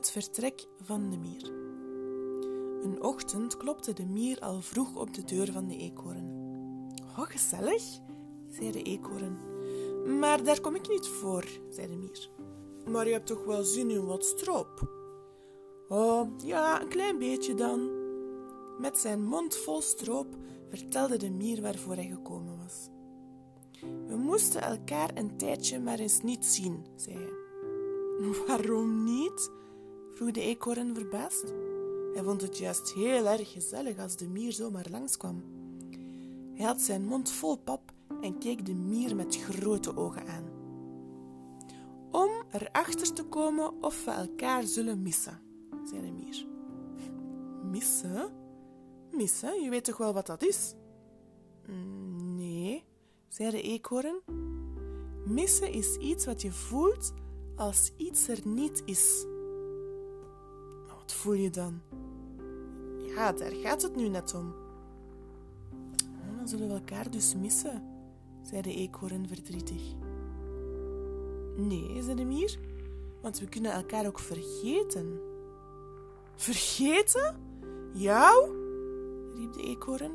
Het vertrek van de mier. Een ochtend klopte de mier al vroeg op de deur van de eekhoorn. Oh, gezellig, zei de eekhoorn. Maar daar kom ik niet voor, zei de mier. Maar je hebt toch wel zin in wat stroop? Oh, ja, een klein beetje dan. Met zijn mond vol stroop vertelde de mier waarvoor hij gekomen was. We moesten elkaar een tijdje maar eens niet zien, zei hij. Waarom niet? Vroeg de eekhoorn verbaasd. Hij vond het juist heel erg gezellig als de mier zomaar langskwam. Hij had zijn mond vol pap en keek de mier met grote ogen aan. Om erachter te komen of we elkaar zullen missen, zei de mier. Missen? Missen? Je weet toch wel wat dat is? Nee, zei de eekhoorn. Missen is iets wat je voelt als iets er niet is. Voel je dan? Ja, daar gaat het nu net om. Dan zullen we elkaar dus missen, zei de eekhoorn verdrietig. Nee, zei de mier, want we kunnen elkaar ook vergeten. Vergeten? Jou? riep de eekhoorn.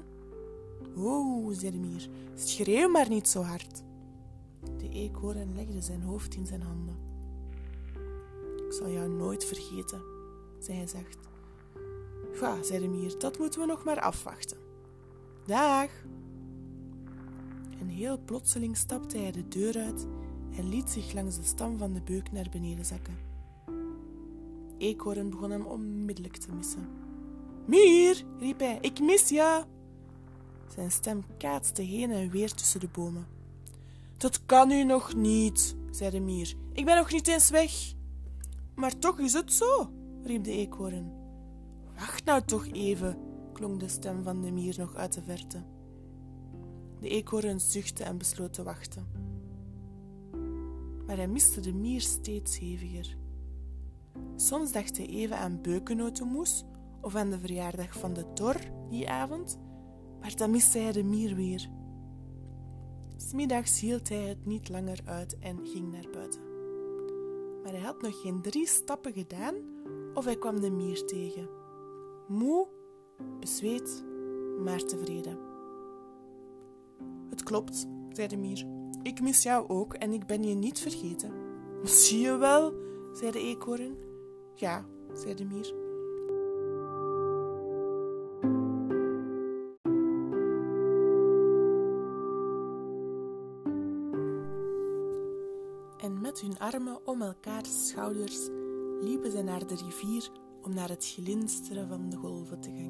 Oh, zei de mier, schreeuw maar niet zo hard. De eekhoorn legde zijn hoofd in zijn handen. Ik zal jou nooit vergeten, zei hij zacht. Ja, zei de mier, dat moeten we nog maar afwachten. Dag! En heel plotseling stapte hij de deur uit en liet zich langs de stam van de beuk naar beneden zakken. Eekhoorn begon hem onmiddellijk te missen. Mier, riep hij, ik mis jou. Zijn stem kaatste heen en weer tussen de bomen. Dat kan u nog niet, zei de mier. Ik ben nog niet eens weg. Maar toch is het zo, riep de eekhoorn. Wacht nou toch even, klonk de stem van de mier nog uit de verte. De eekhoorn zuchtte en besloot te wachten. Maar hij miste de mier steeds heviger. Soms dacht hij even aan beukennotenmoes of aan de verjaardag van de tor die avond, maar dan miste hij de mier weer. Smiddags hield hij het niet langer uit en ging naar buiten. Maar hij had nog geen drie stappen gedaan of hij kwam de mier tegen. Moe, bezweet, maar tevreden. Het klopt, zei de mier. Ik mis jou ook en ik ben je niet vergeten. Zie je wel, zei de eekhoorn. Ja, zei de mier. Met hun armen om elkaars schouders liepen zij naar de rivier om naar het glinsteren van de golven te gaan.